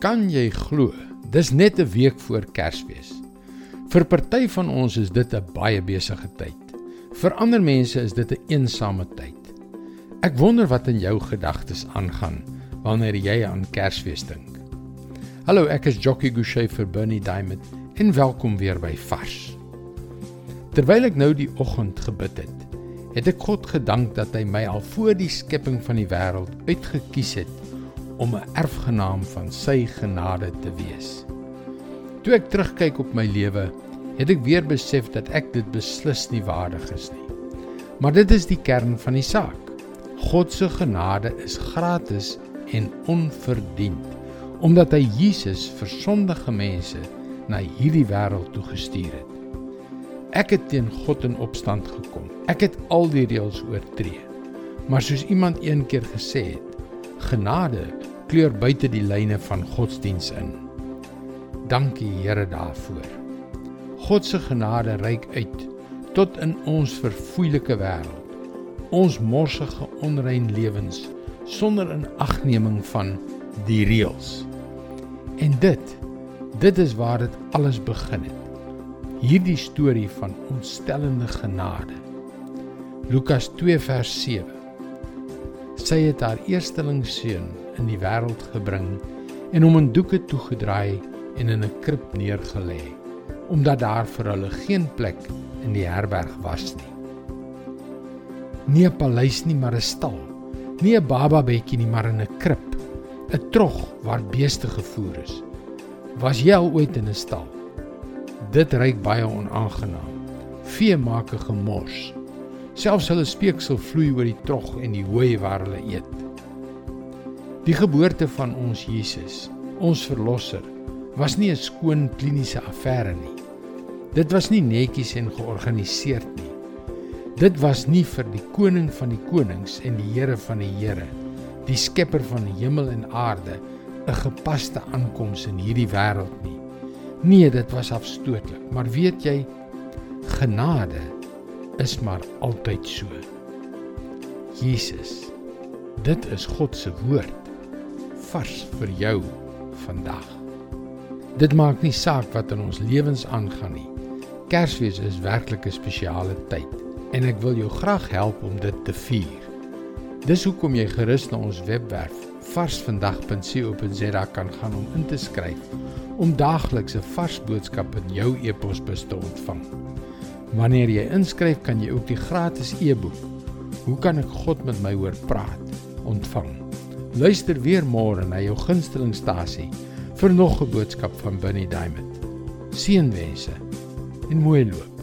Kan jy glo? Dis net 'n week voor Kersfees. Vir party van ons is dit 'n baie besige tyd. Vir ander mense is dit 'n eensame tyd. Ek wonder wat in jou gedagtes aangaan wanneer jy aan Kersfees dink. Hallo, ek is Jockey Gouchee vir Bernie Diamond en welkom weer by Vars. Terwyl ek nou die oggend gebid het, het ek God gedank dat hy my al voor die skepping van die wêreld uitgekies het om 'n erfgenaam van sy genade te wees. Toe ek terugkyk op my lewe, het ek weer besef dat ek dit beslis nie waardig is nie. Maar dit is die kern van die saak. God se genade is gratis en onverdiend omdat hy Jesus vir sondige mense na hierdie wêreld toe gestuur het. Ek het teen God in opstand gekom. Ek het al die reëls oortree. Maar soos iemand een keer gesê het, genade kleur buite die lyne van godsdiens in. Dankie Here daarvoor. God se genade reik uit tot in ons verfoeilike wêreld. Ons morsige onrein lewens sonder inagneming van die reëls. En dit dit is waar dit alles begin het. Hierdie storie van ontstellende genade. Lukas 2 vers 7. Sy het haar eersteling seun in die wêreld gebring en hom in doeke toegedraai en in 'n krib neergelê omdat daar vir hulle geen plek in die herberg was nie. Nie 'n paleis nie, maar 'n stal. Nie 'n bababedjie nie, maar in 'n krib. 'n Trog waar beeste gevoer is. Was jy al ooit in 'n stal? Dit ruik baie onaangenaam. Vee maak 'n gemors. Selfs hulle speeksel vloei oor die trog en die hooi waar hulle eet. Die geboorte van ons Jesus, ons verlosser, was nie 'n skoon kliniese affære nie. Dit was nie netjies en georganiseerd nie. Dit was nie vir die koning van die konings en die Here van die Here, die skepper van die hemel en aarde, 'n gepaste aankoms in hierdie wêreld nie. Nee, dit was afstootlik, maar weet jy, genade is maar altyd so. Jesus, dit is God se woord vars vir jou vandag. Dit maak nie saak wat in ons lewens aangaan nie. Kersfees is werklik 'n spesiale tyd en ek wil jou graag help om dit te vier. Dis hoekom jy gerus na ons webwerf varsvandag.co.za kan gaan om in te skryf om daagliks 'n vars boodskap in jou e-posbus te ontvang. Wanneer jy inskryf, kan jy ook die gratis e-boek Hoe kan ek God met my hoor praat ontvang. Luister weer môre na jou gunstelingstasie vir nog 'n boodskap van Bernie Diamond. Seënwense en mooi loop.